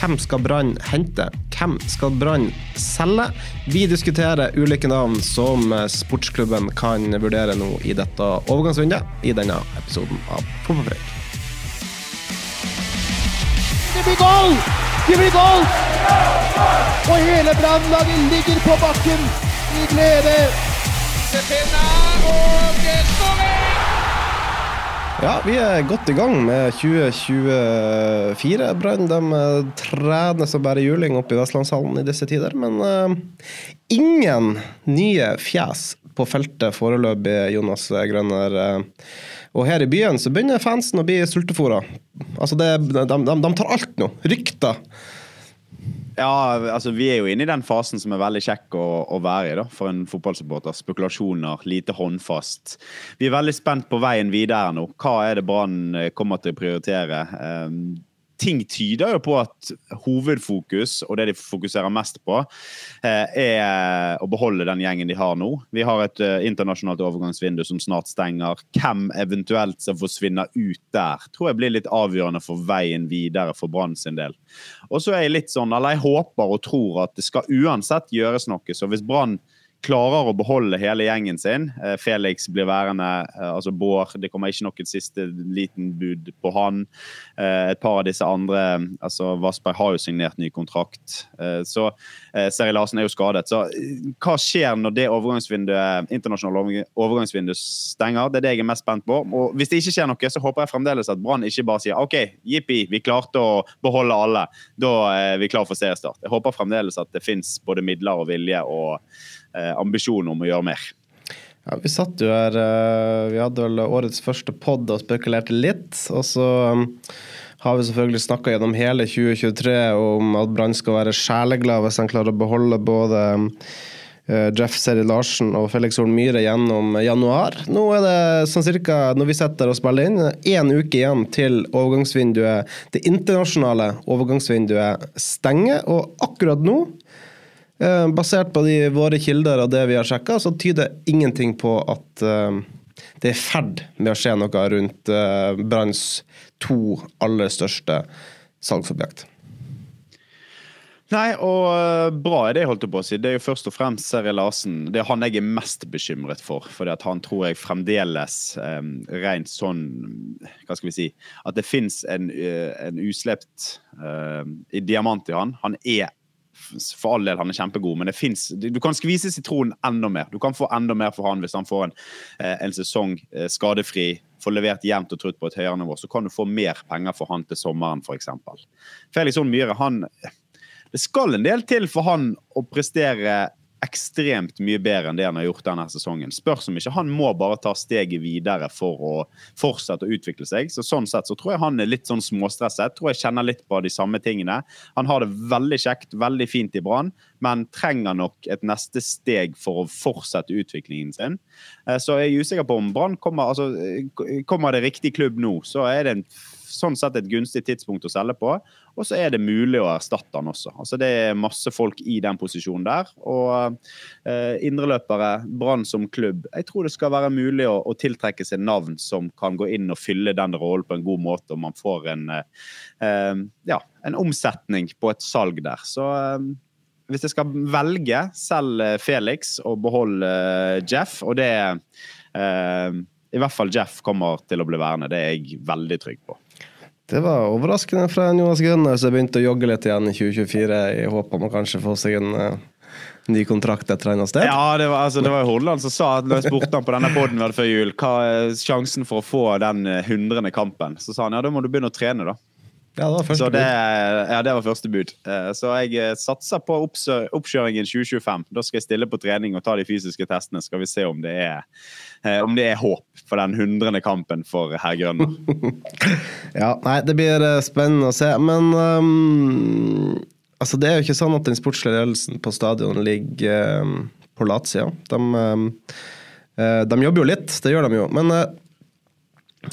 Hvem skal Brann hente? Hvem skal Brann selge? Vi diskuterer ulike navn som sportsklubben kan vurdere nå i dette overgangsvinduet i denne episoden av Fotballpreik. Det blir goal! Det blir goal! Og hele Brannlaget ligger på bakken i glede. Ja, vi er godt i gang med 2024. Brann de eh, trener som bare juling oppe i Vestlandshallen i disse tider. Men uh, ingen nye fjes på feltet foreløpig, Jonas Grønner. Eh, og her i byen så begynner fansen å bli sultefòra. Altså de, de, de tar alt nå. Rykter. Ja, altså Vi er jo inne i den fasen som er veldig kjekk å, å være i da, for en fotballsupporter. Spekulasjoner, lite håndfast. Vi er veldig spent på veien videre nå. Hva er det Brann eh, kommer til å prioritere? Um, ting tyder jo på at hovedfokus, og det de fokuserer mest på, eh, er å beholde den gjengen de har nå. Vi har et eh, internasjonalt overgangsvindu som snart stenger. Hvem eventuelt som forsvinner ut der, tror jeg blir litt avgjørende for veien videre for Brann sin del. Og så er jeg litt sånn, eller jeg håper og tror at det skal uansett gjøres noe. Så hvis Brann klarer å beholde hele gjengen sin. Eh, Felix blir værende, eh, altså Bård. Det kommer ikke noe siste liten bud på han. Eh, Et par av disse andre altså Vassberg har jo signert ny kontrakt. Så Seri Larsen er jo skadet. Så hva skjer når det overgangsvinduet, internasjonale overgangsvinduet stenger? Det er det jeg er mest spent på. Og hvis det ikke skjer noe, så håper jeg fremdeles at Brann ikke bare sier OK, jippi, vi klarte å beholde alle. Da er vi klar for seriestart. Jeg håper fremdeles at det fins både midler og vilje og ambisjon om å gjøre mer. Ja, Vi satt jo her Vi hadde vel årets første pod og spekulerte litt. Og så um, har vi selvfølgelig snakka gjennom hele 2023 om at Brann skal være sjeleglad hvis han klarer å beholde både um, Jeff Seri Larsen og Felix Horn Myhre gjennom januar. Nå er det sånn cirka, når vi setter og spiller inn, én uke igjen til overgangsvinduet, det internasjonale overgangsvinduet stenger. Og akkurat nå Basert på de, våre kilder og det vi har sjekka, så tyder ingenting på at uh, det er i ferd med å skje noe rundt uh, Branns to aller største salgsobjekt. Nei, og bra er det, holdt jeg på å si. Det er jo først og fremst Seri Larsen. Det er han jeg er mest bekymret for. For han tror jeg fremdeles, um, rent sånn Hva skal vi si At det fins en, en uslept uh, diamant i han. Han er for all del, han er kjempegod, men det fins du kan skvise sitronen enda mer. Du kan få enda mer for han hvis han får en, en sesong skadefri, får levert jevnt og trutt på et høyere nivå. Så kan du få mer penger for han til sommeren, f.eks. Felix Horn Myhre, han Det skal en del til for han å prestere ekstremt mye bedre enn det han har gjort denne sesongen. Spørs om ikke han må bare ta steget videre for å fortsette å utvikle seg. Så Sånn sett så tror jeg han er litt sånn småstresset. Tror jeg kjenner litt på de samme tingene. Han har det veldig kjekt, veldig fint i Brann, men trenger nok et neste steg for å fortsette utviklingen sin. Så jeg er usikker på om Brann kommer altså, Kommer det riktig klubb nå, så er det en sånn sett et gunstig tidspunkt å selge på. Og så er det mulig å erstatte han også. Altså Det er masse folk i den posisjonen der. Og eh, indreløpere, Brann som klubb, jeg tror det skal være mulig å, å, tiltrekke seg navn som kan gå inn og fylle den rollen på en god måte, og man får en, eh, ja, en omsetning på et salg der. Så eh, hvis jeg skal velge, selg Felix og behold Jeff, og det i hvert fall Jeff kommer til å bli værende. Det er jeg veldig trygg på. Det var overraskende fra Jonas Grønner som begynte å jogge litt igjen i 2024 i håp om å kanskje få seg en uh, ny kontrakt et eller annet sted. Ja, det var, altså, det var Hordaland som sa når jeg spurte han på denne poden før jul, hva er sjansen for å få den hundrende kampen, så sa han ja, da må du begynne å trene, da. Ja, det var første så det, bud. ja, det var første bud. Eh, Så jeg eh, satser på oppkjøringen 2025. Da skal jeg stille på trening og ta de fysiske testene. Skal vi se om det er, eh, om det er håp for den hundrende kampen for herr Grønner. Ja, nei, det blir spennende å se. Men um, altså, det er jo ikke sånn at den sportslige ledelsen på stadion ligger um, på latsida. De, eh, de jobber jo litt, det gjør de jo. Men eh,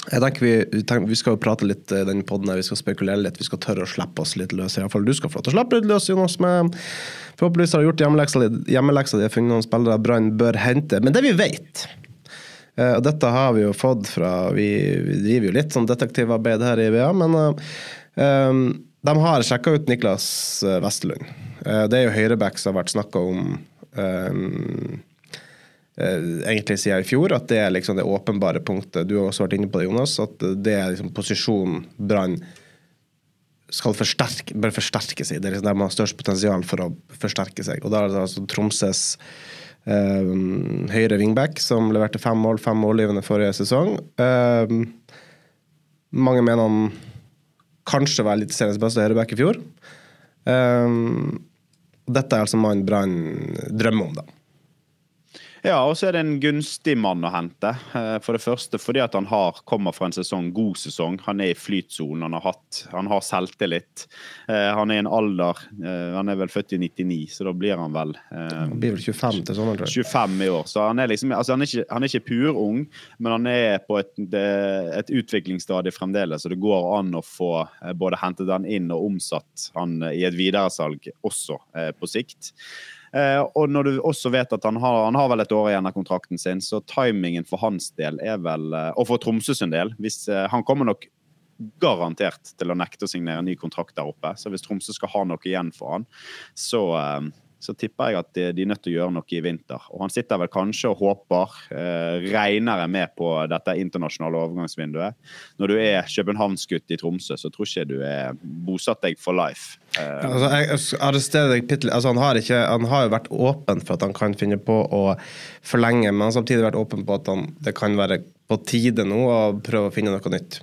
jeg tenker vi, tenker, vi skal jo prate litt i den podden her, vi skal spekulere litt, vi skal tørre å slippe oss litt løs. Iallfall du skal få lov til å slippe litt løs, Jonas. Med, forhåpentligvis har du gjort hjemmeleksa di, hjemmeleksa funnet noen spillere Brann bør hente. Men det vi vet Eh, og dette har vi jo fått fra Vi, vi driver jo litt sånn detektivarbeid her i VA, men eh, eh, de har sjekka ut Niklas eh, Westerlund. Eh, det er jo høyreback som har vært snakka om eh, eh, egentlig siden i fjor, at det er liksom det åpenbare punktet. Du har også vært inne på det, Jonas, at det er liksom posisjonen Brann skal forsterke, bør forsterke seg. Det er liksom der man har størst potensial for å forsterke seg. Og da er det altså Tromsøs um, høyre wingback, som leverte fem mål, fem målgivende forrige sesong. Um, mange mener han kanskje var eliteseriens beste høyreback i fjor. Um, dette er altså mannen Brann drømmer om, da. Ja, og så er det en gunstig mann å hente. Eh, For det første fordi at han har, kommer fra en sesong, god sesong. Han er i flytsonen, han har hatt, han har selvtillit. Eh, Han er i en alder eh, Han er vel født i 99, så da blir han vel Han blir vel 25 til sommeren, tror jeg. 25 i år. Så han er liksom altså han, er ikke, han er ikke purung, men han er på et, et utviklingsstadie fremdeles. Så det går an å få både hentet han inn og omsatt han i et videresalg også på sikt. Eh, og når du også vet at han har, han har vel et år igjen av kontrakten sin, så timingen for hans del er vel eh, Og for Tromsø sin del. Hvis, eh, han kommer nok garantert til å nekte å signere ny kontrakt der oppe. Så hvis Tromsø skal ha noe igjen for han, så, så tipper jeg at de, de er nødt til å gjøre noe i vinter. Og han sitter vel kanskje og håper, eh, regner jeg med på dette internasjonale overgangsvinduet. Når du er københavnsgutt i Tromsø, så tror ikke jeg du er bosatt deg for life. Eh, Altså, jeg arresterer deg bitte. Altså, han, har ikke, han har jo vært åpen for at han kan finne på å forlenge, men han har samtidig vært åpen på at han, det kan være på tide nå å prøve å finne noe nytt.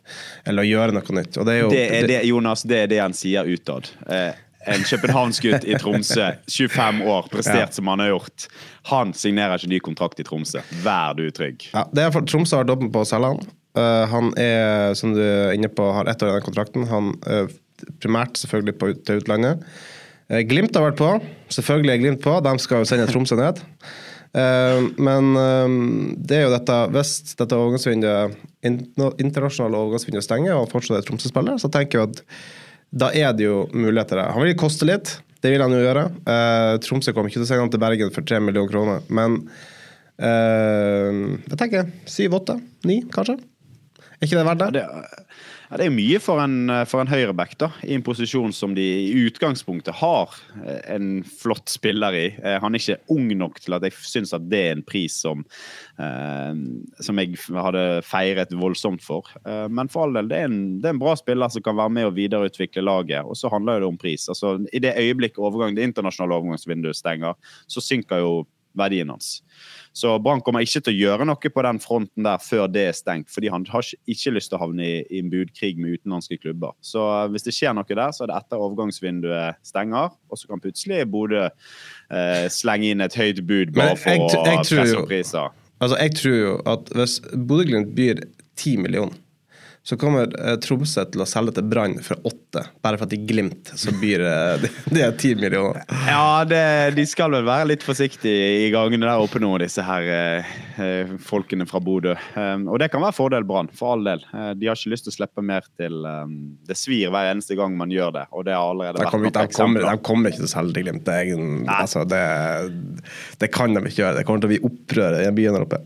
Eller å gjøre noe nytt. Og det er jo Det er det, Jonas, det er det han sier utad. Eh, en københavnsgutt i Tromsø, 25 år, prestert Ja. som han har gjort. Han signerer ikke ny kontrakt i Tromsø. Vær du trygg. Ja, det er for, Tromsø har åpen på å selge han. Uh, han er, som du er inne på, har ett år igjen av kontrakten. Han eh, primært selvfølgelig på, til utlandet. Uh, Glimt har vært på. Selvfølgelig er Glimt på. De skal jo sende Tromsø ned. Eh, men eh, det er jo dette Hvis dette overgangsvinduet internasjonale overgangsvinduet stenger, og fortsatt er Tromsø-spiller, så tenker jeg at da er det jo muligheter der. Han vil koste litt. Det vil han jo gjøre. Uh, Tromsø kommer ikke til å sende han til Bergen for tre millioner kroner. Men uh, jeg tenker syv, åtte, ni, kanskje. Er ikke det verdt det? Det, ja, det er mye for en, for en høyreback, da, i en posisjon som de i utgangspunktet har eh, en flott spiller i. Eh, Han er ikke ung nok til at jeg syns at det er en pris som, eh, som jeg hadde feiret voldsomt for. Eh, men for all del, det er, en, det er en bra spiller som kan være med å videreutvikle laget. Og så handler det om pris. Altså, I det øyeblikk overgang, det internasjonale overgangsvinduet stenger, så synker jo verdien hans. Så Brann kommer ikke til å gjøre noe på den fronten der før det er stengt, fordi han har ikke- lyst til å havne i, i en budkrig med utenlandske klubber. Så eh, hvis det skjer noe der, så er det etter overgangsvinduet stenger, og så kan plutselig Bodø eh, slenge inn et høyt bud bare for å presse opp priser. Altså, jeg tror jo at hvis Bodø-Glimt byr 10 millioner, så kommer eh, Tromsø til å selge til Brann for åtte, bare for at de Glimt så byr eh, det, det er ti millioner. Ja, det, de skal vel være litt forsiktige i gangene der oppe nå, disse her eh, eh, folkene fra Bodø. Um, og det kan være fordel Brann, for all del. Eh, de har ikke lyst til å slippe mer til um, Det svir hver eneste gang man gjør det, og det har allerede vært noen eksempler. de kommer ikke til å selge til Glimt. Det, er, en- altså, det, det kan de ikke gjøre. Det kommer til å bli opprør i byen der oppe.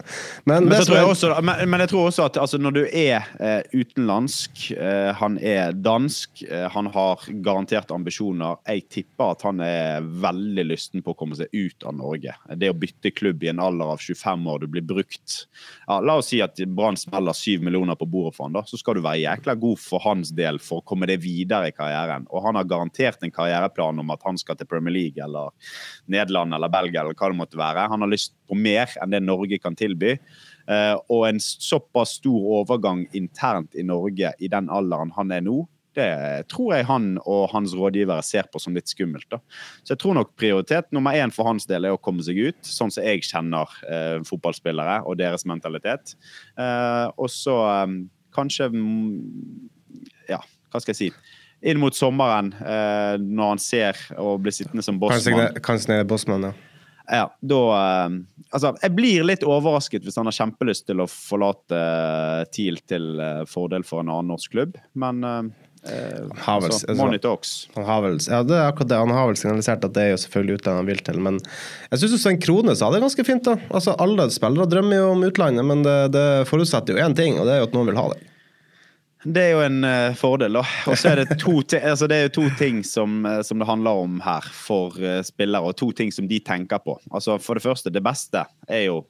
Men, Men, det jeg er- også, men, men jeg tror også at altså, når du er eh, utenlandsk, eh, han er dansk, eh, han har garantert ambisjoner. Jeg tipper at han er veldig lysten på å komme seg ut av Norge. Det å bytte klubb i en alder av 25 år, du blir brukt ja, La oss si at Brann smeller 7 millioner på bordet for han da, så skal du være jækla god for hans del for å komme deg videre i karrieren. Og han har garantert en karriereplan om at han skal til Premier League eller Nederland eller Belgia eller hva det måtte være. Han har lyst på mer enn det Norge kan tilby. Eh, og en såpass stor overgang internt i Norge i den alderen han er nå, Det tror jeg han og hans rådgivere ser på som litt skummelt. da. Så jeg tror nok prioritet nummer én for hans del er å komme seg ut, sånn som jeg kjenner eh, fotballspillere og deres mentalitet. Eh, og så eh, kanskje mm, Ja, hva skal jeg si? Inn mot sommeren, eh, når han ser og blir sittende som bossmann. Kanskje det er bossmann, ja. Ja, da eh, Altså, jeg blir litt overrasket hvis han har kjempelyst til å forlate uh, TIL til uh, fordel for en annen norsk klubb, men uh, har vel, altså, talks. Han har vel, ja, det akkurat det. Han har vel signalisert at det er jo selvfølgelig utlandet han vil til, men jeg syns Svein krone sa det ganske fint. da. Altså, Alle spillere drømmer jo om utlandet, men det, det forutsetter jo én ting, og det er jo at noen vil ha det. Det er jo en uh, fordel, da. Og så er det to, altså det er to ting som, uh, som, det handler om her for uh, spillere, og to ting som de tenker på. Altså For det første, det beste er jo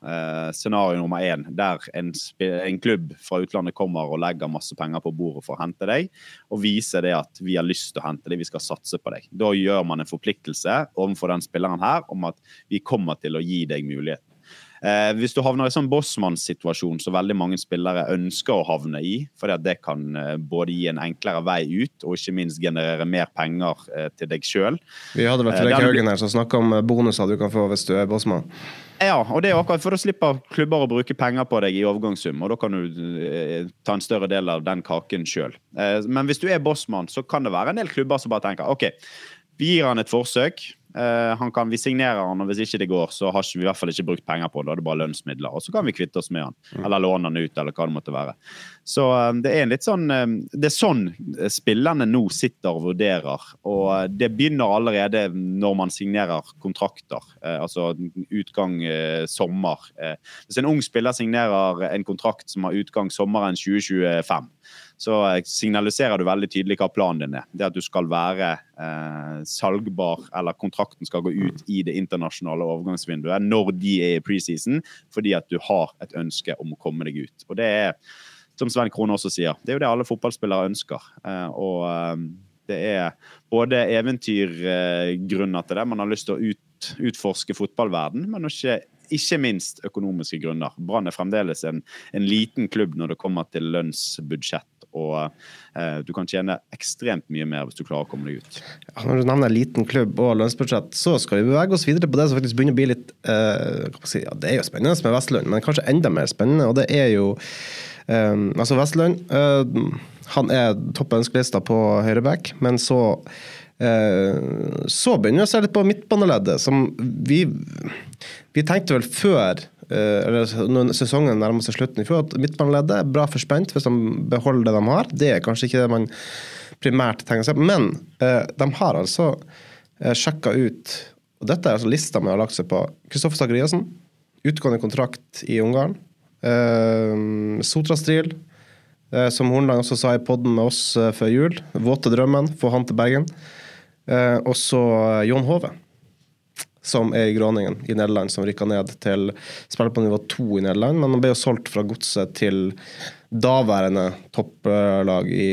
scenario nummer én, der en, en, klubb fra utlandet kommer og legger masse penger på bordet for å hente deg, og viser det at vi har lyst til å hente deg, vi skal satse på deg. Da gjør man en forpliktelse overfor den spilleren her om at vi kommer til å gi deg muligheten. Eh, hvis du havner i sånn bossmannssituasjon som veldig mange spillere ønsker å havne i, fordi at det kan eh, både gi en enklere vei ut, og ikke minst generere mer penger eh, til deg sjøl. Vi hadde vel Fredrik Haugen her som snakka om bonuser du kan få hvis du er bossmann. Ja, og det er akkurat for da slipper klubber å bruke penger på deg i overgangssum, og da kan du eh, ta en større del av den kaken sjøl. Eh, men hvis du er bossmann, så kan det være en del klubber som bare tenker OK, vi gir han et forsøk. Uh, han kan, Vi signerer han, og hvis ikke det går, så har vi i hvert fall ikke brukt penger på det. Da er det bare lønnsmidler. Og så kan vi kvitte oss med han, mm. eller låne han ut, eller hva det måtte være. Så uh, det er litt sånn uh, Det er sånn spillerne nå sitter og vurderer. Og det begynner allerede når man signerer kontrakter. altså utgang sommer. hvis en ung spiller signerer en kontrakt som har utgang sommeren 2025 så eh, signaliserer du veldig tydelig hva planen din er. Det at du skal være eh, salgbar, eller kontrakten skal gå ut i det internasjonale overgangsvinduet når de er i preseason, fordi at du har et ønske om å komme deg ut. Og det er, som Sven Krone også sier, det er jo det alle fotballspillere ønsker. Eh, og eh, det er både eventyrgrunner til det, man har lyst til å ut, utforske fotballverden, men ikke ikke minst økonomiske grunner. Brann er fremdeles en, en, liten klubb når det kommer til lønnsbudsjett og eh, du kan tjene ekstremt mye mer hvis du klarer å komme deg ut. Ja, når du nevner liten klubb og lønnsbudsjett, så skal vi bevege oss videre på det som faktisk begynner å bli litt eh, si, ja, Det er jo spennende med Vestlund, men kanskje enda mer spennende, og det er jo eh, Altså, Vestlund eh, han er topp ønskelista på høyreback, men så eh, så begynner vi å se litt på midtbaneleddet, som vi, vi tenkte vel før eller når sesongen nærmer seg slutten i fjor, at midtbaneleddet er bra forspent hvis de beholder det de har. Det er kanskje ikke det man primært tenker seg, men uh, de har altså uh, sjekka ut og Dette er altså lista man har lagt seg på. Kristoffer Sakariassen, utgående kontrakt i Ungarn. Sotrastril, Sotra Stril, som Hornland også sa i poden med oss før jul. Våte drømmen, få han til Bergen. og så Jon Hove som er i Gråningen i Nederland, som rykka ned til spiller på nivå to i Nederland. Men han ble jo solgt fra godset til daværende topplag i,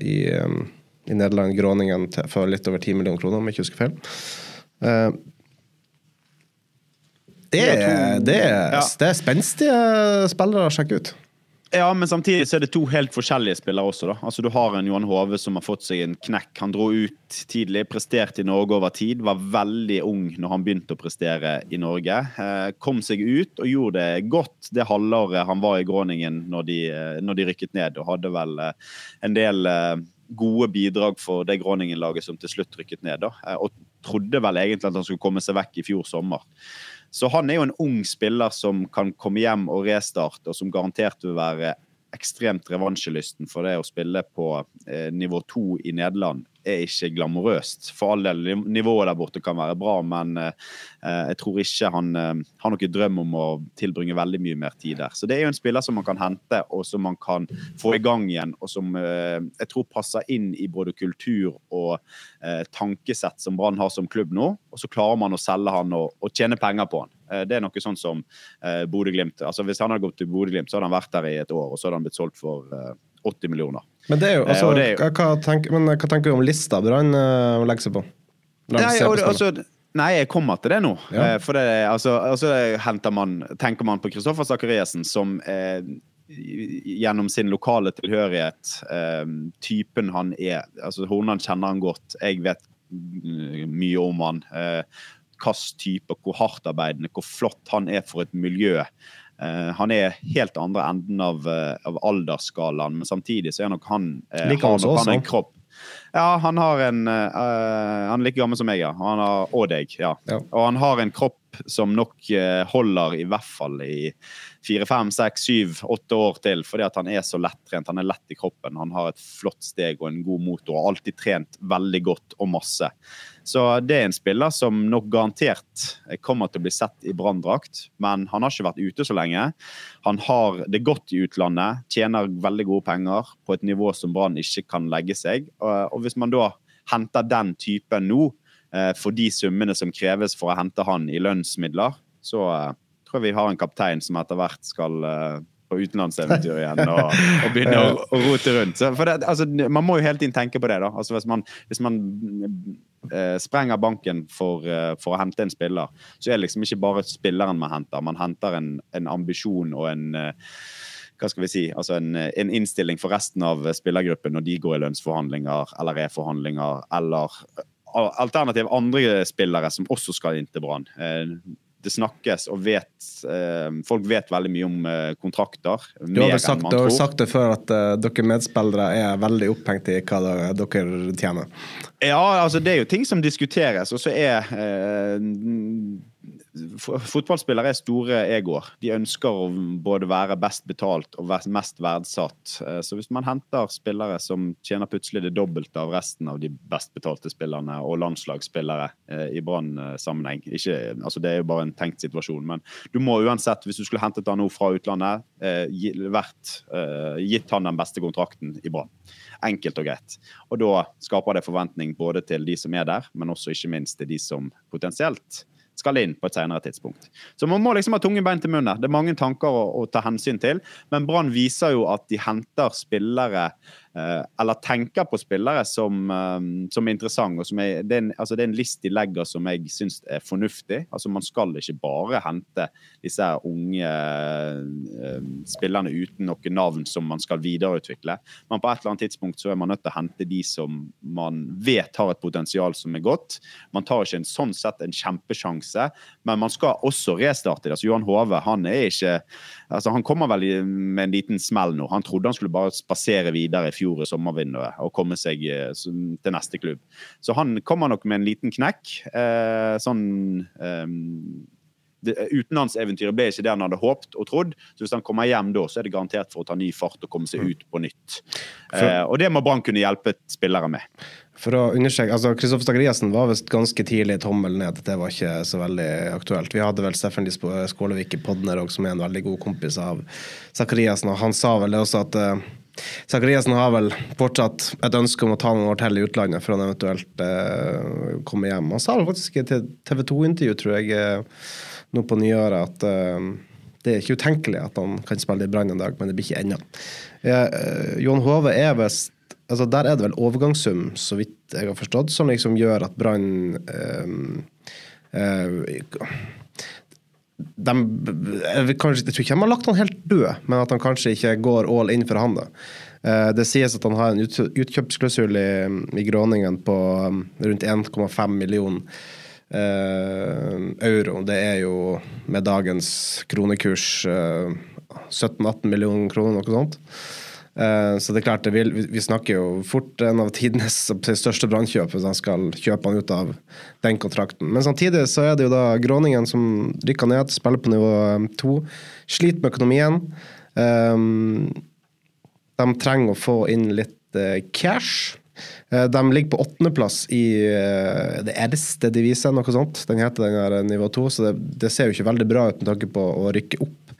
i, um, i Nederland, Gråningen, for litt over 10 millioner kroner, om jeg ikke husker feil. Uh, det er, det, er, det er spenstige spillere å sjekke ut. Ja, men samtidig så er det to helt forskjellige spillere også. da. Altså Du har en Johan Hove som har fått seg en knekk. Han dro ut tidlig, presterte i Norge over tid. Var veldig ung når han begynte å prestere i Norge. Eh, kom seg ut og gjorde det godt det halvåret han var i Groningen når de, eh, når de rykket ned. Og hadde vel eh, en del gode bidrag for det Groningen-laget som til slutt rykket ned. da. Og trodde vel egentlig at han skulle komme seg vekk i fjor sommer. Så han er jo en ung spiller som kan komme hjem og restarte, og som garantert vil være ekstremt revansjelysten for det å spille på eh, nivå to i Nederland er ikke glamorøst. For all del, nivået der borte kan være bra, men eh, jeg tror ikke han eh, har noen drøm om å tilbringe veldig mye mer tid der. Så det er jo en spiller som man kan hente, og som man kan få i gang igjen, og som eh, jeg tror passer inn i både kultur og eh, tankesett som Brann har som klubb nå. Og så klarer man å selge han og, og tjene penger på han. Eh, det er noe sånn som eh, Bodø-Glimt. Altså, hvis han hadde gått til Bodø-Glimt, så hadde han vært der i et år, og så hadde han blitt solgt for 80 millioner. Men det jo, altså, eh, er, hva, tenker, men, hva, tenker, du om lista Brann uh, legger seg på? Nei, og, altså, nei, jeg kommer til det nå. Ja. Eh, for det, altså, altså man, tenker man på Kristoffer Sakariassen som eh, gjennom sin lokale tilhørighet, eh, typen han er altså Hornan kjenner han godt. Jeg vet mm, mye om han. Eh, Hvilken type, hvor hardtarbeidende, hvor flott han er for et miljø. Eh, han er helt andre enden av, eh, av aldersskalaen, men samtidig så er nok han, eh, Like har nok han en kropp. Ja, han har en uh, Han er like gammel som meg, ja. Han har, og deg, ja. Ja. Og han har en kropp som nok uh, holder i hvert fall i fire, fem, seks, syv, åtte år til, fordi at han er så lettrent. Han er lett i kroppen. Han har et flott steg og en god motor. og alltid trent veldig godt og masse. Så det er en spiller som nok garantert kommer til å bli sett i branndrakt. Men han har ikke vært ute så lenge. Han har det godt i utlandet, tjener veldig gode penger på et nivå som Brann ikke kan legge seg. Og hvis man da henter den typen nå, eh, for de summene som kreves for å hente han i lønnsmidler, så eh, tror vi har en kaptein som etter hvert skal eh, på utenlandseventyr igjen og, og begynne å, å rote rundt. Det, altså, man må jo hele tiden tenke på det. da. Altså, hvis man, hvis man eh, sprenger banken for, eh, for å hente en spiller, så er det liksom ikke bare spilleren man henter. Man henter en, en ambisjon og en eh, hva skal vi si, altså en, en innstilling for resten av spillergruppen når de går i lønnsforhandlinger eller reforhandlinger, eller eh, alternativ andre spillere som også skal inn til Brann. Det snakkes og vet eh, Folk vet veldig mye om eh, kontrakter. Du har vel sagt, du har sagt det før at eh, dere medspillere er veldig opphengt i hva dere, dere tjener. Ja, altså det er jo ting som diskuteres, og så er eh, Fotballspillere er store egoer. De ønsker å både være best betalt og mest verdsatt. Eh, Så hvis man henter spillere som tjener plutselig det dobbelte av resten av de best betalte spillerne, og landslagsspillere eh, i Brann-sammenheng altså Det er jo bare en tenkt situasjon, men du må uansett, hvis du skulle hentet han nå fra utlandet, eh, vært, gitt han den beste kontrakten i Brann. Enkelt og greit. Og da skaper det forventning både til de som er der, men også ikke minst til de som potensielt skal inn på et senere tidspunkt. Så man må liksom ha tunge bein til munnen. Det er mange tanker å, å ta hensyn til. Men Brann viser jo at de henter spillere, eller tenker på spillere som, eh, som er interessante. er, det, er en, altså det er en list de legger som jeg syns er fornuftig. Altså Man skal ikke bare hente disse unge eh, spillerne uten noe navn som man skal videreutvikle. Men på et eller annet tidspunkt så er man nødt til å hente de som man vet har et potensial som er godt. Man tar ikke en sånn sett en kjempesjanse, men man skal også restarte det. Altså Johan Hove han er ikke altså Han kommer vel med en liten smell nå. Han trodde han skulle bare spasere videre i i sommervinduet og komme seg eh, til neste klubb. Så han kommer nok med en liten knekk. Eh, sånn eh, det- Utenlandseventyret ble ikke det han hadde håpt og trodd. Så hvis han kommer hjem da, så er det garantert for å ta ny fart og komme seg ut på nytt. Eh, og det må Brann kunne hjelpe spillere med. For å understreke, altså Kristoffer Stakariassen var visst ganske tidlig tommel ned. Det var ikke så veldig aktuelt. Vi hadde vel Steffen Skålevik i Podner òg, som er en veldig god kompis av Sakariassen. Og han sa vel det også at Sakariassen har vel fortsatt et ønske om å ta noen år til i utlandet før han eventuelt eh, kommer hjem. Han sa faktisk i TV 2-intervju, tror jeg, eh, nå på nyåret, at eh, det er ikke utenkelig at han kan spille i Brann en dag, men det blir ikke ennå. Eh, Johan Hove er vist, altså Der er det vel overgangssum, så vidt jeg har forstått, som liksom gjør at Brann eh, eh, de, jeg, kanskje, jeg tror ikke de har lagt han helt død, men at han kanskje ikke går all in for han. da. Eh, Det sies at han har en ut, utkjøpsklausul i, i Gråningen på um, rundt 1,5 millioner eh, euro. Det er jo med dagens kronekurs eh, 17-18 millioner kroner, noe sånt. Eh, Så det er klart, vi vi snakker jo fort en av tidenes største brannkjøp hvis han skal kjøpe han ut av den kontrakten. Men samtidig så er det jo da Gråningen som rykker ned, spiller på nivå eh, to. Sliter med økonomien. Um, de trenger å få inn litt eh, cash. Eh, de ligger på åttendeplass i det eldste diviset, noe sånt. Den heter den her nivå to, så det, det ser jo ikke veldig bra ut med tanke på å rykke opp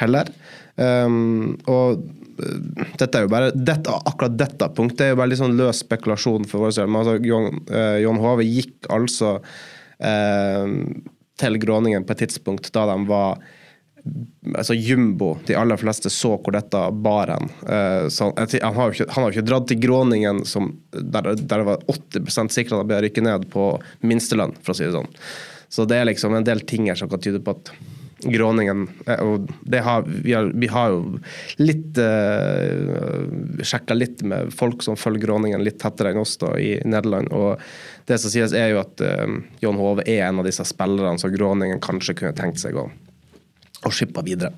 heller. Um, og eh, dette er jo bare dette, akkurat dette punktet er jo bare litt sånn løs spekulasjon for vår del. Men altså, John, uh, John Hove gikk altså uh, til Gråningen på et tidspunkt da de var altså Jumbo, de aller fleste så hvor dette bar hen. Uh, han, han, har jo ikke dratt til Gråningen som, der, der det var 80 sikra at han ble rykket ned på minstelønn, for å si det sånn. Så det er liksom en del ting her som kan tyde på at Gråningen. Eh, Og har, vi, har, vi har jo litt uh, sjekka litt med folk som følger Gråningen litt tettere enn oss da, i Nederland. Og det som sies, er jo at uh, John Hove er en av disse spillerne som Gråningen kanskje kunne tenkt seg å, å skippe videre.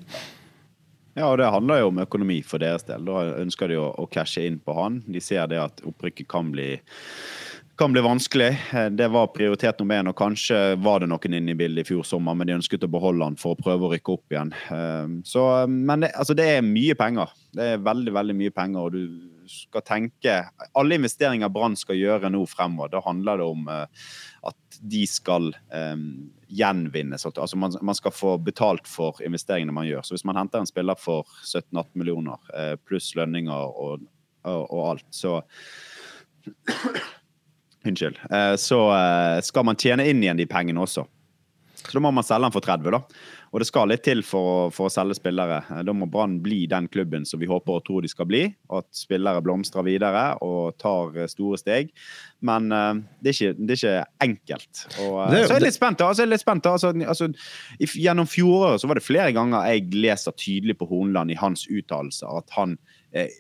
Ja, og det handler jo om økonomi for deres del. Da ønsker de å, å cashe inn på han. De ser det at opprykket kan bli kan bli vanskelig. Eh, Det var prioritet nummer én, og kanskje var det noen inne i bildet i fjor sommer, men de ønsket å beholde han for å prøve å rykke opp igjen. Eh, Så, men det, altså det er mye penger. Det er veldig, veldig mye penger, og du skal tenke Alle investeringer Brann skal gjøre nå fremover, da handler det om eh, at de skal gjenvinnes. Altså man, man, skal få betalt for investeringene man gjør. Så hvis man henter en spiller for 17-18 millioner eh, pluss lønninger og, og, og alt, så Unnskyld. Eh, så eh, skal man tjene inn igjen de pengene også. Så da må man selge den for 30, da. Og det skal litt til for, for å selge spillere. Eh, Da må Brann bli den klubben som vi håper og tror de skal bli. At spillere blomstrer videre og tar store steg. Men uh, det, er ikke, det, er ikke, enkelt. Og, uh, det, så er jeg litt spent. Altså, litt spent altså, altså, gjennom fjoråret så var det flere ganger jeg leser tydelig på Hornland i hans uttalelser at han uh,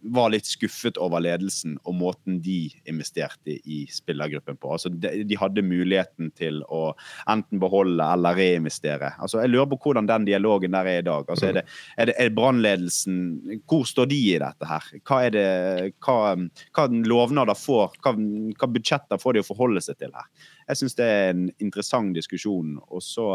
var litt skuffet over ledelsen og måten de investerte i spillergruppen på. Altså, de, de, hadde muligheten til å enten beholde eller reinvestere. Altså, jeg lurer på hvordan den dialogen der er i dag. Altså, er det, er det, er brannledelsen Hvor står de i dette her? Hva er det, hva, hva lovnader får, hva, hva budsjetter får de å forholde seg til her? Jeg syns det er en interessant diskusjon. og så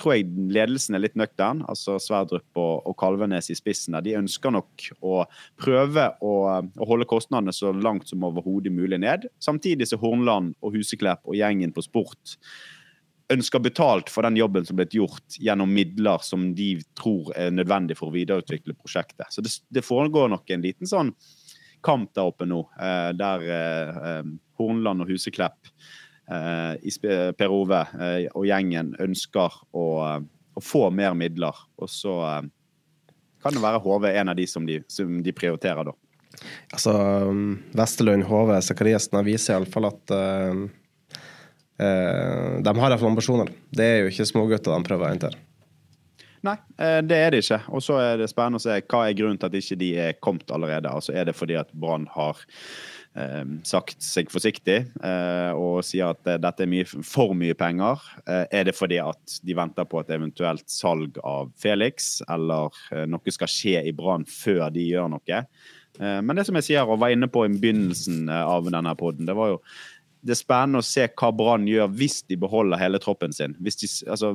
tror jeg ledelsen er litt nøktern. altså Sverdrup og, og Kalvenes i spissen. De ønsker nok å prøve å, å holde kostnadene så langt som overhodet mulig ned. Samtidig så Hornland og Huseklepp og gjengen på sport ønsker betalt for den jobben som ble gjort gjennom midler som de tror er nødvendig for å videreutvikle prosjektet. Så det, det foregår nok en liten sånn kamp der oppe nå, eh, der eh, Hornland og Huseklepp Per Ove og gjengen ønsker å, å, få mer midler. Og så kan det være HV en av de som de, som de prioriterer da. Altså, Vesterlund, HV, Sakariassen viser iallfall at uh, uh, de har iallfall ambisjoner. Det er jo ikke smågutter de prøver å hente. Nei, det er det ikke. Og så er det spennende å se hva er grunnen til at ikke de er kommet allerede. Altså Er det fordi at Brann har eh, sagt seg forsiktig eh, og sier at dette er mye, for mye penger? Eh, er det fordi at de venter på et eventuelt salg av Felix, eller eh, noe skal skje i Brann før de gjør noe? Eh, men det som jeg sier og var inne på i begynnelsen av denne poden, det var jo det er spennende å se hva Brann gjør hvis de beholder hele troppen sin. Hvis de, altså,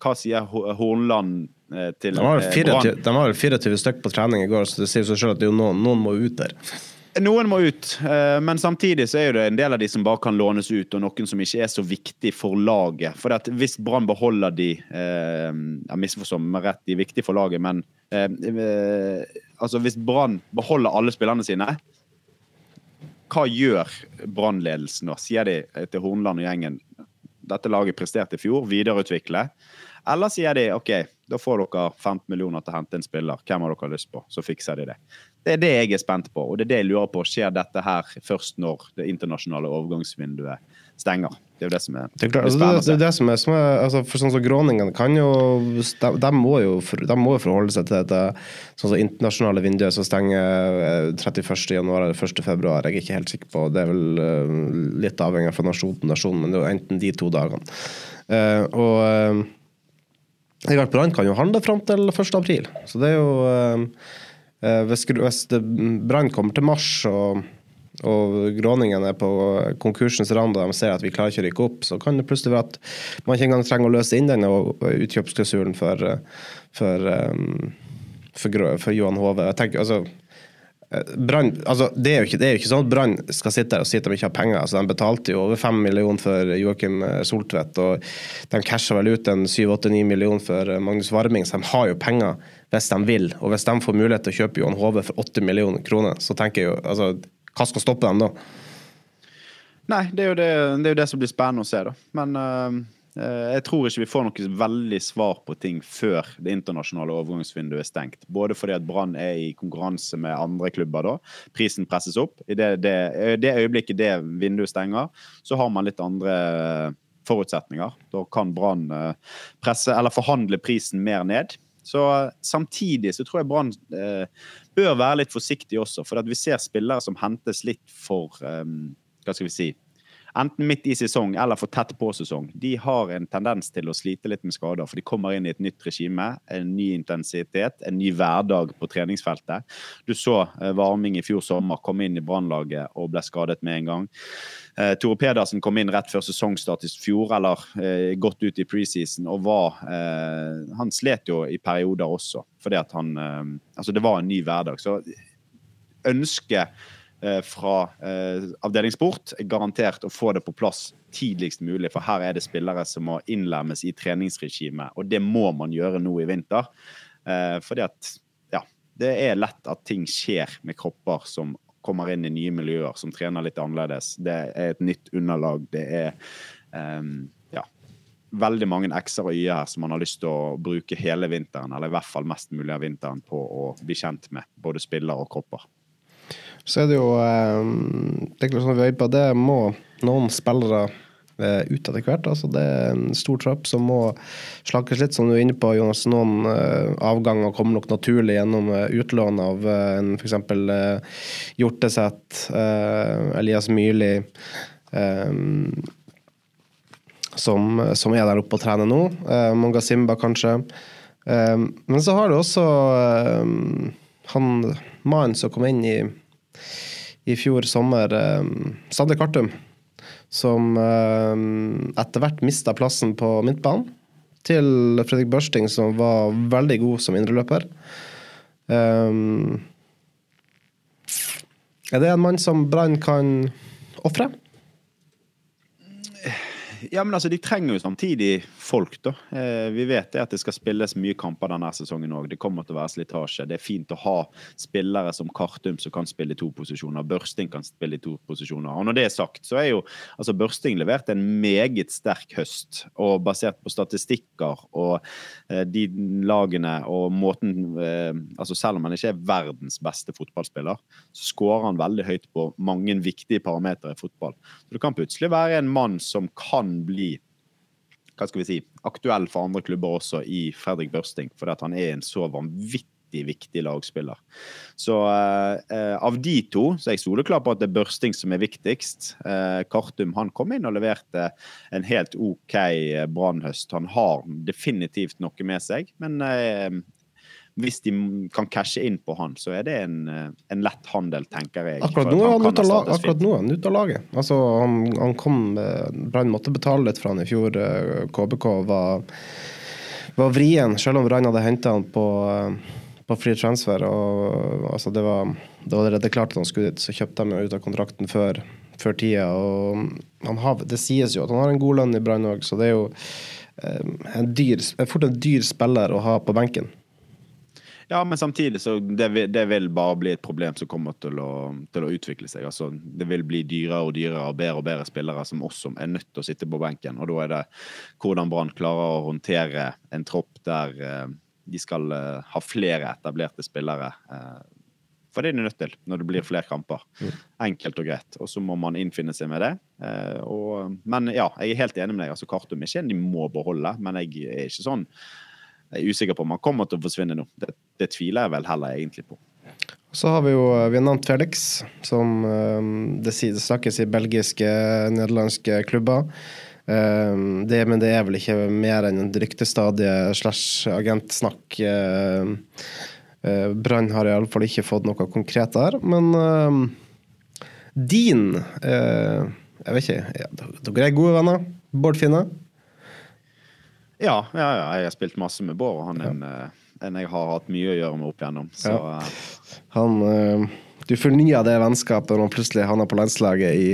hva sier Hornland til Brann? de var vel 24 stykker på trening i går, så det sier seg selv at noen, noen må ut der. Noen må ut, men samtidig så er det en del av de som bare kan lånes ut, og noen som ikke er så viktig for laget. For Hvis Brann beholder de Jeg misforstår meg rett, de er viktige for laget, men altså hvis Brann beholder alle spillerne sine, hva gjør brannledelsen da? Sier de til Hornland og gjengen dette laget presterte i fjor, videreutvikle? Eller sier de OK, da får dere 15 millioner til å hente en spiller. Hvem har dere lyst på? Så fikser de det. Det er det jeg er spent på, og det er det jeg lurer på. Skjer dette her først når det internasjonale overgangsvinduet stenger? Det er jo det som er, det er, klart, altså, det, det, er det som er, som er altså, for sånn som Gråningen kan jo de, de, må jo de må jo forholde seg til dette sånn som internasjonale vinduet som stenger 31.1. eller 1.2. Jeg er ikke helt sikker på Det er vel uh, litt avhengig fra nasjon til nasjon, men det er jo enten de to dagene. Uh, og Egard Brann kan jo handle fram til 1.4, så det er jo Hvis, hvis Brann kommer til mars og og Gråningen er på konkursens rand og de ser at vi klarer ikke å rykke opp, så kan det plutselig være at man ikke engang trenger å løse inn denne utkjøpsklausulen for, for, for, for, Johan Hove. Jeg tenker, altså, Brand, altså, det, er ikke, det, er jo ikke, sånn at Brann skal sitte der og si at de ikke har penger. Altså, de betalte jo over fem millioner for Joakim Soltvedt, og de casha vel ut en syv-åtte-ni millioner for Magnus Varming, så de har jo penger hvis de vil. Og hvis de får mulighet til å kjøpe Johan Hove for åtte millioner kroner, så tenker jeg jo altså, hva skal stoppe dem da? Nei, det er, jo det, det er jo det, som blir spennende å se, da. Men uh, jeg tror ikke vi får noe veldig svar på ting før det internasjonale overgangsvinduet er stengt. Både fordi at Brann er i konkurranse med andre klubber da. Prisen presses opp. I det, det, det øyeblikket det vinduet stenger, så har man litt andre forutsetninger. Da kan Brann eh, presse eller forhandle prisen mer ned. Så Samtidig så tror jeg Brann eh, bør være litt forsiktig også, for vi ser spillere som hentes litt for eh, Hva skal vi si enten midt i sesong eller for tett på sesong, de har en tendens til å slite litt med skader. For de kommer inn i et nytt regime, en ny intensitet, en ny hverdag på treningsfeltet. Du så eh, Varming i fjor sommer kom inn i Brannlaget og ble skadet med en gang. Eh, Tore Pedersen kom inn rett før sesongstart i fjor, eller eh, godt ut i preseason, og var Han slet jo i perioder også, fordi at han Altså, det var en ny hverdag. Så ønsket fra eh, avdeling sport er garantert å få det på plass tidligst mulig. For her er det spillere som må innlemmes i treningsregimet, og det må man gjøre nå i vinter. Eh, fordi at ja, det er lett at ting skjer med kropper som kommer inn i nye miljøer, som trener litt annerledes. Det er et nytt underlag. Det er um, ja, veldig mange x-er og y-er her som man har lyst til å bruke hele vinteren, eller i hvert fall mest mulig av vinteren, på å bli kjent med både spiller og kropper. Så er det jo eh, er på, det må noen spillere eh, ut etter hvert. Altså det er en stor trapp som må slakkes litt, som du er inne på, Jonas. Noen uh, avganger kommer nok naturlig gjennom utlån av uh, en f.eks. Uh, Elias Myrli, som, som, er der oppe og trener nå. Monga Simba, kanskje. men så har du også han mannen som kom inn i i fjor sommer eh, Sander Kartum, som eh, etter hvert mista plassen på midtbanen til Fredrik Børsting, som var veldig god som indreløper. Um, er det en mann som Brann kan ofre? Ja, men altså, De trenger jo samtidig folk, da. Eh, vi vet at det skal spilles mye kamper denne sesongen òg. Det kommer til å være slitasje. Det er fint å ha spillere som Kartum som kan spille i to posisjoner. Børsting kan spille i to posisjoner. Og når det er sagt, så er jo altså Børsting levert en meget sterk høst. Og basert på statistikker og eh, de lagene og måten eh, altså Selv om han ikke er verdens beste fotballspiller, så skårer han veldig høyt på mange viktige parametere i fotball. Så det kan plutselig være en mann som kan bli hva skal vi si, aktuell for andre klubber også i Fredrik Børsting, fordi at han er en så vanvittig viktig lagspiller. Så eh, av de to så er jeg soleklar på at det er Børsting som er viktigst. Eh, Kartum han kom inn og leverte en helt OK eh, Brannhøst. Han har definitivt noe med seg, men eh, hvis de kan cashe inn på han, så er det en, eh, en lett handel, tenker jeg. Akkurat nå er han er han ute av laget. Altså, han, han kom Brann måtte betale litt for han i fjor. KBK eh, var, var vrien, selv om Brann hadde henta han på, eh, på free transfer. Og, altså, det, var, det var allerede klart at han skulle dit, så kjøpte de ut av kontrakten før, før tida. Og har, det sies jo at han har en god lønn i Brann òg, så det er jo en dyr, fort en dyr spiller å ha på benken. Ja, men samtidig så det vil, det vil bare bli et problem som kommer til å, til å utvikle seg. Altså, det vil bli dyrere og dyrere og bedre og bedre spillere som også er nødt til å sitte på benken. Og da er det hvordan Brann klarer å håndtere en tropp der eh, de skal eh, ha flere etablerte spillere. Eh, for det er de nødt til når det blir flere kamper. Mm. Enkelt og greit. Og så må man innfinne seg med det. Eh, og, men ja, jeg er helt enig med deg. altså Kartum er ikke en de må beholde, men jeg er ikke sånn jeg er usikker på om han kommer til å forsvinne nå. Det, det tviler jeg vel heller egentlig på. Så har vi jo vi har nevnt Felix, som um, det, snakkes i belgiske, nederlandske klubber. Um, det, men det er vel ikke mer enn en ryktestadie slash agentsnakk. Brann har iallfall ikke fått noe konkret der. Men din Jeg vet ikke, dere er gode venner. Bård Finne? Ja, ja, ja, jeg har spilt masse med Bård, og han er en, eh, en, jeg har hatt mye å gjøre med opp igjennom. Så. Eh. Han uh, Du fornya det vennskapet når han plutselig havna på landslaget i,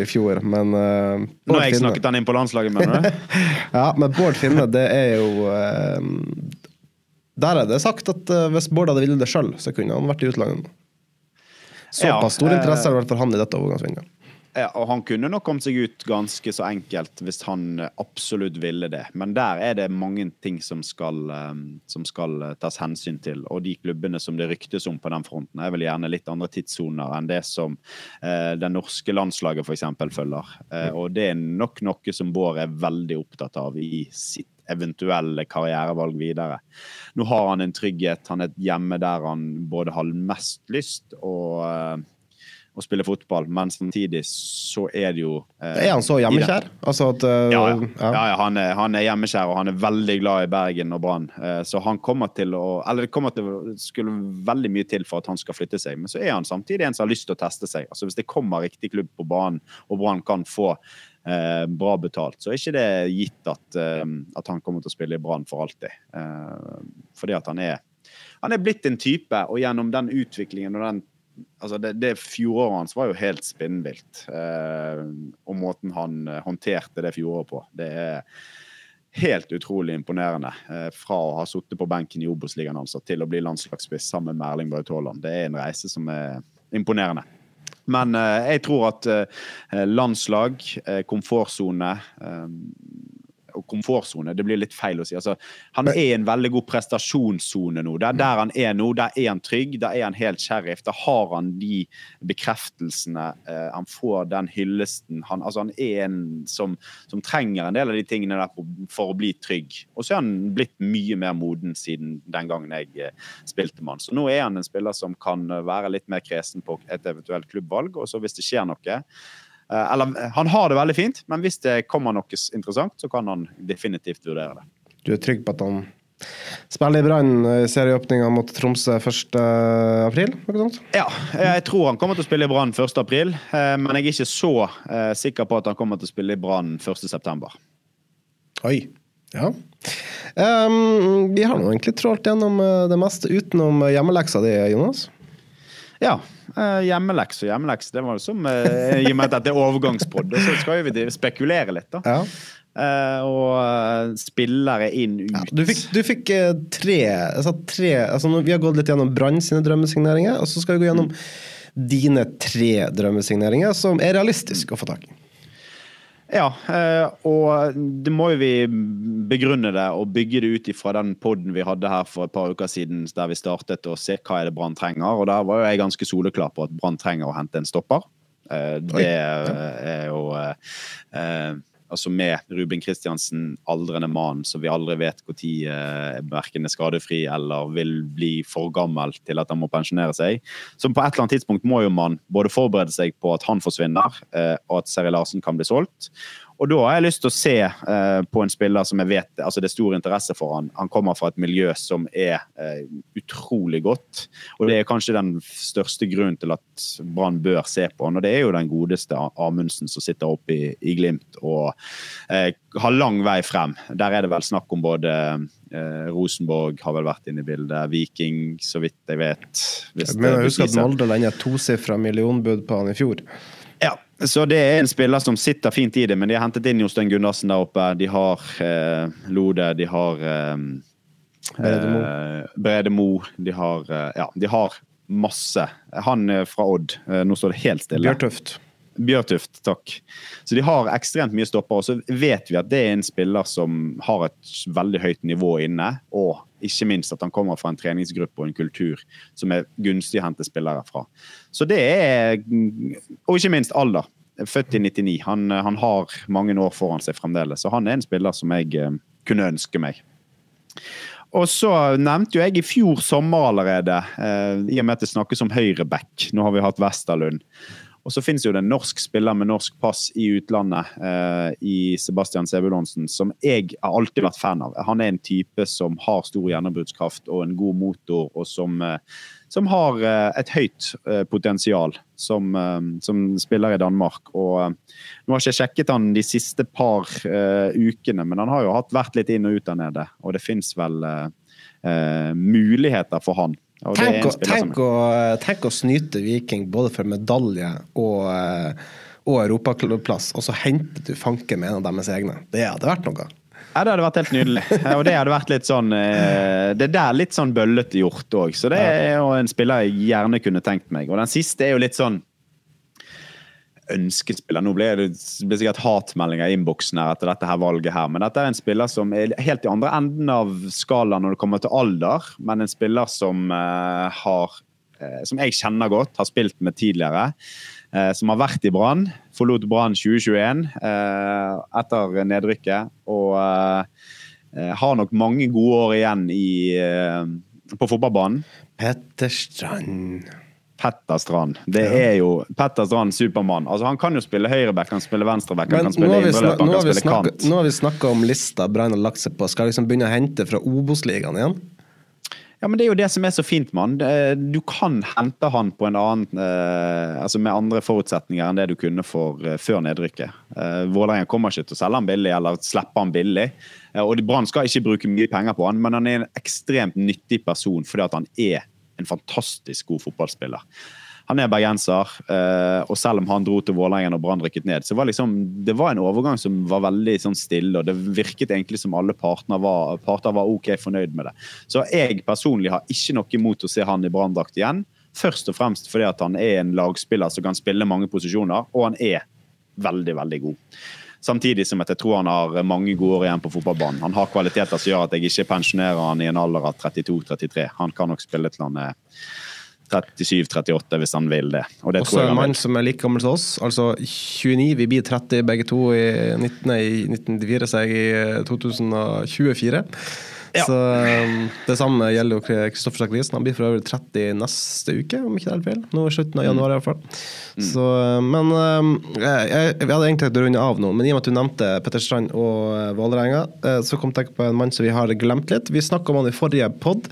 i fjor, men uh, Når jeg Finne. snakket han inn på landslaget, mener du? ja, men Bård Finne, det er jo uh, Der er det sagt at hvis Bård hadde villet det sjøl, så kunne han vært i utlandet. Såpass ja, stor interesse har det vært for han i dette overgangsvinduet. Ja, og han kunne nok kommet seg ut ganske så enkelt hvis han absolutt ville det. Men der er det mange ting som skal, eh, som skal eh, tas hensyn til. Og de klubbene som det ryktes om på den fronten, er vel gjerne litt andre tidssoner enn det som eh, det norske landslaget f.eks. følger. Eh, og det er nok noe som Bård er veldig opptatt av i sitt eventuelle karrierevalg videre. Nå har han en trygghet, han er hjemme der han både har mest lyst og eh, å spille fotball, men samtidig så er det jo eh, Er han så hjemmekjær? Altså at uh, ja, ja. ja, ja han, er, han, er, hjemmekjær, og han er veldig glad i Bergen og Brann. Eh, så han kommer til å Eller det kommer til å skulle veldig mye til for at han skal flytte seg, men så er han samtidig en som har lyst til å teste seg. Altså Hvis det kommer riktig klubb på banen, og Brann kan få uh, bra betalt, så er ikke det gitt at, at han kommer til å spille i Brann for alltid. fordi at han er han er blitt en type, og gjennom den utviklingen og den altså det, det Fjoråret hans var jo helt spinnvilt. Eh, og måten han eh, håndterte det fjoråret på. Det er helt utrolig imponerende. Eh, fra å ha sittet på benken i Obos-ligaen altså, til å bli landslagsspiss sammen med Erling Braut Haaland. Det er en reise som er imponerende. Men eh, jeg tror at eh, landslag, eh, komfortsone komfortsone. Det blir litt feil å si. Altså, han er i en veldig god prestasjonssone nå. Det er der han er nå. Der er han trygg, der er han helt sheriff. Da har han de bekreftelsene. Eh, han får den hyllesten. Han, altså, han er en som, som, trenger en del av de tingene der for å bli trygg. Og så er han blitt mye mer moden siden den gangen jeg eh, spilte med han. Så nå er han en spiller som kan være litt mer kresen på et eventuelt klubbvalg. Og så hvis det skjer noe Eh, eller han har det veldig fint, men hvis det kommer noe interessant, så kan han definitivt vurdere det. Du er trygg på at han spiller i Brann i serieåpninga mot Tromsø 1.4? Ja, jeg tror han kommer til å spille i Brann 1.4, eh, men jeg er ikke så eh, sikker på at han kommer til å spille i Brann 1.9. Oi. Ja. Um, vi har nå egentlig trålt gjennom det meste utenom hjemmeleksa di, Jonas. Ja. Uh, hjemmeleks og hjemmeleks. Det var som uh, I og med at dette er overgangspod, så skal vi spekulere litt, da. Ja. Uh, og spillere inn ut. Ja, du fikk, du fikk tre, altså tre altså Vi har gått litt gjennom Brann sine drømmesigneringer, og så skal vi gå gjennom dine tre drømmesigneringer som er realistiske å få tak i. Ja, eh, og det må jo vi begrunne det og bygge det ut ifra den poden vi hadde her for et par uker siden der vi startet å se hva er det Brann trenger. Og der var jo jeg ganske soleklar på at Brann trenger å hente en stopper. Eh, det er jo eh, altså med Ruben Kristiansen, aldrende mann, så vi aldri vet når eh, verken er skadefri eller vil bli for gammel til at han må pensjonere seg. Så på et eller annet tidspunkt må jo man både forberede seg på at han forsvinner, eh, og at Seri Larsen kan bli solgt. Og da har jeg lyst til å se uh, på en spiller som jeg vet altså det er stor interesse for han. Han kommer fra et miljø som er uh, utrolig godt. Og det er kanskje den største grunnen til at Brann bør se på han. Og det er jo den godeste Amundsen som sitter oppe i, i Glimt og eh, har lang vei frem. Der er det vel snakk om både Rosenborg har vel vært inne i bildet. Viking, så vidt jeg vet. Men jeg husker at Molde landet tosifra millionbud på han i fjor. Så det er en spiller som sitter fint i det, men de har hentet inn Jostein Gundersen der oppe. De har eh, Lode, de har eh, Brede eh. De har eh, Ja, de har masse. Han fra Odd. Eh, nå står det helt stille. Bjørtuft. Bjørtuft, takk. Så de har ekstremt mye stopper. Og så vet vi at det er en spiller som har et veldig høyt nivå inne. Og ikke minst at han kommer fra en treningsgruppe og en kultur som er gunstig å hente spillere fra. Så det er Og ikke minst alder. Født i 99. Han, han har mange år foran seg fremdeles. Så han er en spiller som jeg eh, kunne ønske meg. Og så nevnte jo jeg i fjor sommer allerede, eh, i og med at det snakkes om høyreback. Nå har vi hatt Westerlund. Og så finnes jo det en norsk spiller med norsk pass i utlandet, eh, i Sebastian Sebulonsen, som jeg har alltid vært fan av. Han er en type som har stor gjennombruddskraft og en god motor, og som, eh, som har eh, et høyt eh, potensial som, eh, som, spiller i Danmark. Og eh, nå har jeg ikke sjekket han de siste par ukene, men han har jo hatt vært litt inn og ut der nede, og det fins vel muligheter for han. Tenk å, tenk, å, tenk, å, snyte Viking både for medalje og, eh, og europaklubbplass, og så henter du fanken med en av deres egne. Det hadde vært noe. Ja, Det hadde vært helt nydelig. Og det hadde vært litt sånn eh, Det der litt sånn bøllete gjort òg. Så det er jo en spiller jeg gjerne kunne tenkt meg. Og den siste er jo litt sånn ønskespiller. Nå blir det, blir sikkert hatmeldinger i innboksen her etter dette her valget her, men dette er en spiller som er helt i andre enden av skalaen når det kommer til alder, men en spiller som uh, har uh, Som jeg kjenner godt, har spilt med tidligere. Uh, som har vært i Brann. Forlot Brann 2021 etter nedrykket. Og har nok mange gode år igjen i, på fotballbanen. Petter Strand. Petter Strand. Det er jo Petter Strand, Supermann. Altså, han kan jo spille høyreback, han spiller venstreback, han kan spille indreløp, han kan spille snakket, kant. Nå har vi snakka om lista Brann har lagt seg på. Skal liksom begynne å hente fra Obos-ligaen igjen? Ja, men Det er jo det som er så fint han. Du kan hente han på en annen, eh, altså med andre forutsetninger enn det du kunne for eh, før nedrykket. Eh, Vålerenga kommer ikke til å selge han billig eller slippe han billig. Og Brann skal ikke bruke mye penger på han, men han er en ekstremt nyttig person fordi at han er en fantastisk god fotballspiller. Han er bergenser, eh, og selv om han dro til Vålerengen og Brann rykket ned, så var liksom, det var en overgang som var veldig sånn stille, og det virket egentlig som alle var, parter var ok fornøyd med det. Så jeg personlig har ikke noe imot å se han i Branndrakt igjen. Først og fremst fordi han er en lagspiller som kan spille mange posisjoner, og han er veldig, veldig god. Samtidig som jeg tror han har mange gode år igjen på fotballbanen. Han har kvaliteter som gjør at jeg ikke pensjonerer han i en alder av 32-33. Han kan nok spille til han er 37-38 hvis han vil det. Og det Også en mann som er like gammel som oss, altså 29. Vi blir 30 begge to i, 19, i 1994, så jeg i 2024. Ja. Så um, Det samme gjelder jo Kristoffer Sakrisen. Han blir for øvrig 30 neste uke, om ikke det er feil. Nå i slutten av mm. januar, i hvert fall. Mm. Så, um, men um, jeg, jeg, hadde egentlig tenkt å runde av nå, men i og med at du nevnte Petter Strand og uh, Vålerenga, uh, så kom jeg på en mann som vi har glemt litt. Vi snakka om han i forrige pod.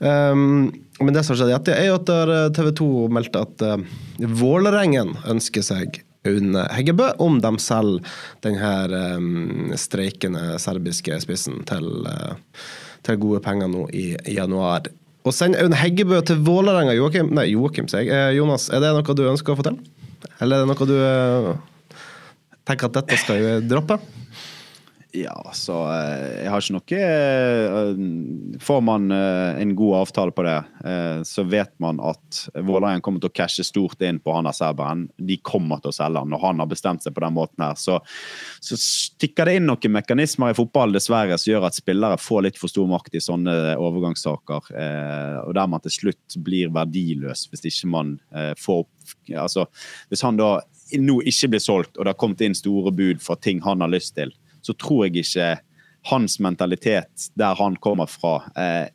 Um, men det som har skjedd, er jo at uh, TV 2 meldte at uh, Vålerengen ønsker seg Aune Heggebø om de selger den her um, streikende serbiske spissen til, uh, til, gode penger nå i, januar. Å sende Aune Heggebø til Vålerenga, Joakim, nei, Joakim, sier jeg. Eh, Jonas, er det noe du ønsker å til? Eller er det noe du uh, tenker at dette skal droppe? Ja, så eh, jeg har ikke noe eh, Får man eh, en god avtale på det, så vet man at Vålerenga kommer til å cashe stort inn på han av serberen. De kommer til å selge han og han har bestemt seg på den måten her. Så, så stikker det inn noen mekanismer i fotball dessverre som gjør at spillere får litt for stor makt i sånne overgangssaker. Og der man til slutt blir verdiløs hvis ikke man får Altså, hvis han da nå ikke blir solgt, og det har kommet inn store bud for ting han har lyst til så tror jeg ikke hans mentalitet der han kommer fra, eh,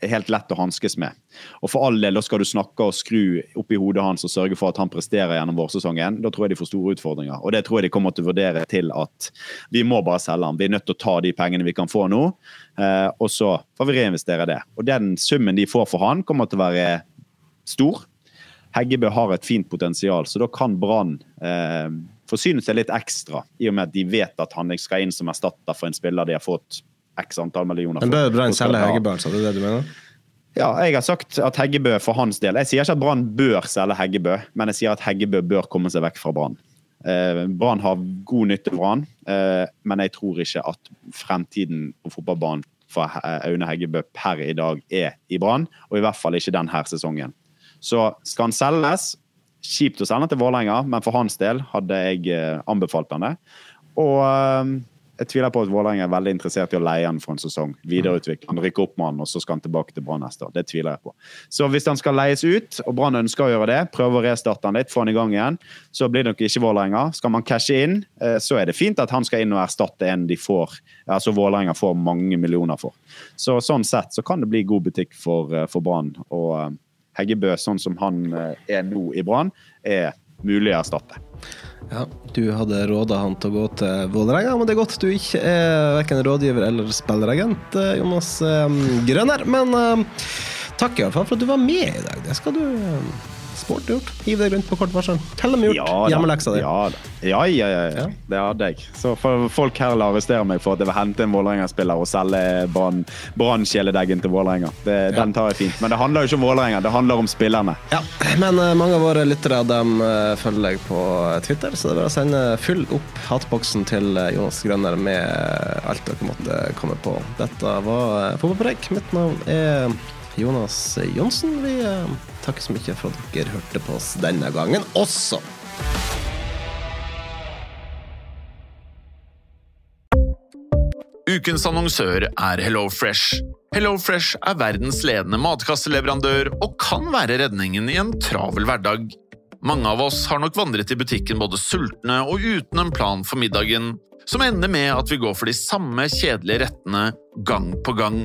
er helt lett å hanskes med. Og for all del, da skal du snakke og skru opp i hodet hans og sørge for at han presterer gjennom vårsesongen. Da tror jeg de får store utfordringer. Og det tror jeg de kommer til å vurdere til at vi må bare selge han. Vi er nødt til å ta de pengene vi kan få nå, eh, og så får vi reinvestere det. Og den summen de får for han, kommer til å være stor. Heggebø har et fint potensial, så da kan Brann eh, forsyne seg litt ekstra, i og med at de vet at han skal inn som erstatter for en spiller de har fått x antall millioner for. Men bør Brann selge Heggebø, sa Det er det du mener? Ja, jeg har sagt at Heggebø for hans del Jeg sier ikke at Brann bør selge Heggebø, men jeg sier at Heggebø bør komme seg vekk fra Brann. Eh, Brann har god nytte av han, eh, men jeg tror ikke at fremtiden på fotballbanen for Aune Heggebø per i dag er i Brann, og i hvert fall ikke denne sesongen. Så skal han selges, kjipt å sende til Vålerenga, men for hans del hadde jeg eh, anbefalt han det. Og eh, jeg tviler på at Vålerenga er veldig interessert i å leie han for en sesong. Videreutvikle han, rykke opp med han, og så skal han tilbake til Brann neste år. Det tviler jeg på. Så hvis han skal leies ut, og Brann ønsker å gjøre det, prøve å restarte han litt, få han i gang igjen, så blir det nok ikke Vålerenga. Skal man cashe inn, eh, så er det fint at han skal inn og erstatte en de får, altså Vålerenga får mange millioner for. Så sånn sett så kan det bli god butikk for, for Brann. og Heggebø, sånn som han eh, er nå i Brann, er mulig å erstatte. Ja, Du hadde råda han til å gå til Vålerenga, men det er godt du ikke er verken rådgiver eller spilleragent, eh, Jonas eh, Grønner. Men takk i hvert fall for at du var med i dag. Det skal du sport gjort. Hiv deg rundt på kort varsel. Tell dem gjort ja, hjemmeleksa di. Ja, ja, ja, ja, det hadde jeg. Så folk her vil arrestere meg for at jeg vil hente en Vålerenga-spiller og selge brannkjæledeggen til Vålerenga. Den tar jeg fint. Men det handler jo ikke om Vålerenga, det handler om spillerne. Ja, Men uh, mange av våre lyttere dem uh, følger deg på Twitter, så det er bare å sende full opp hatboksen til Jonas Grønner med alt dere måtte komme på. Dette var Fotballpreik. Mitt navn er Jonas Johnsen. Vi eh, takker så mye for at dere hørte på oss denne gangen også. Ukens annonsør er HelloFresh. HelloFresh er verdens ledende matkasseleverandør og kan være redningen i en travel hverdag. Mange av oss har nok vandret i butikken både sultne og uten en plan for middagen, som ender med at vi går for de samme kjedelige rettene gang på gang.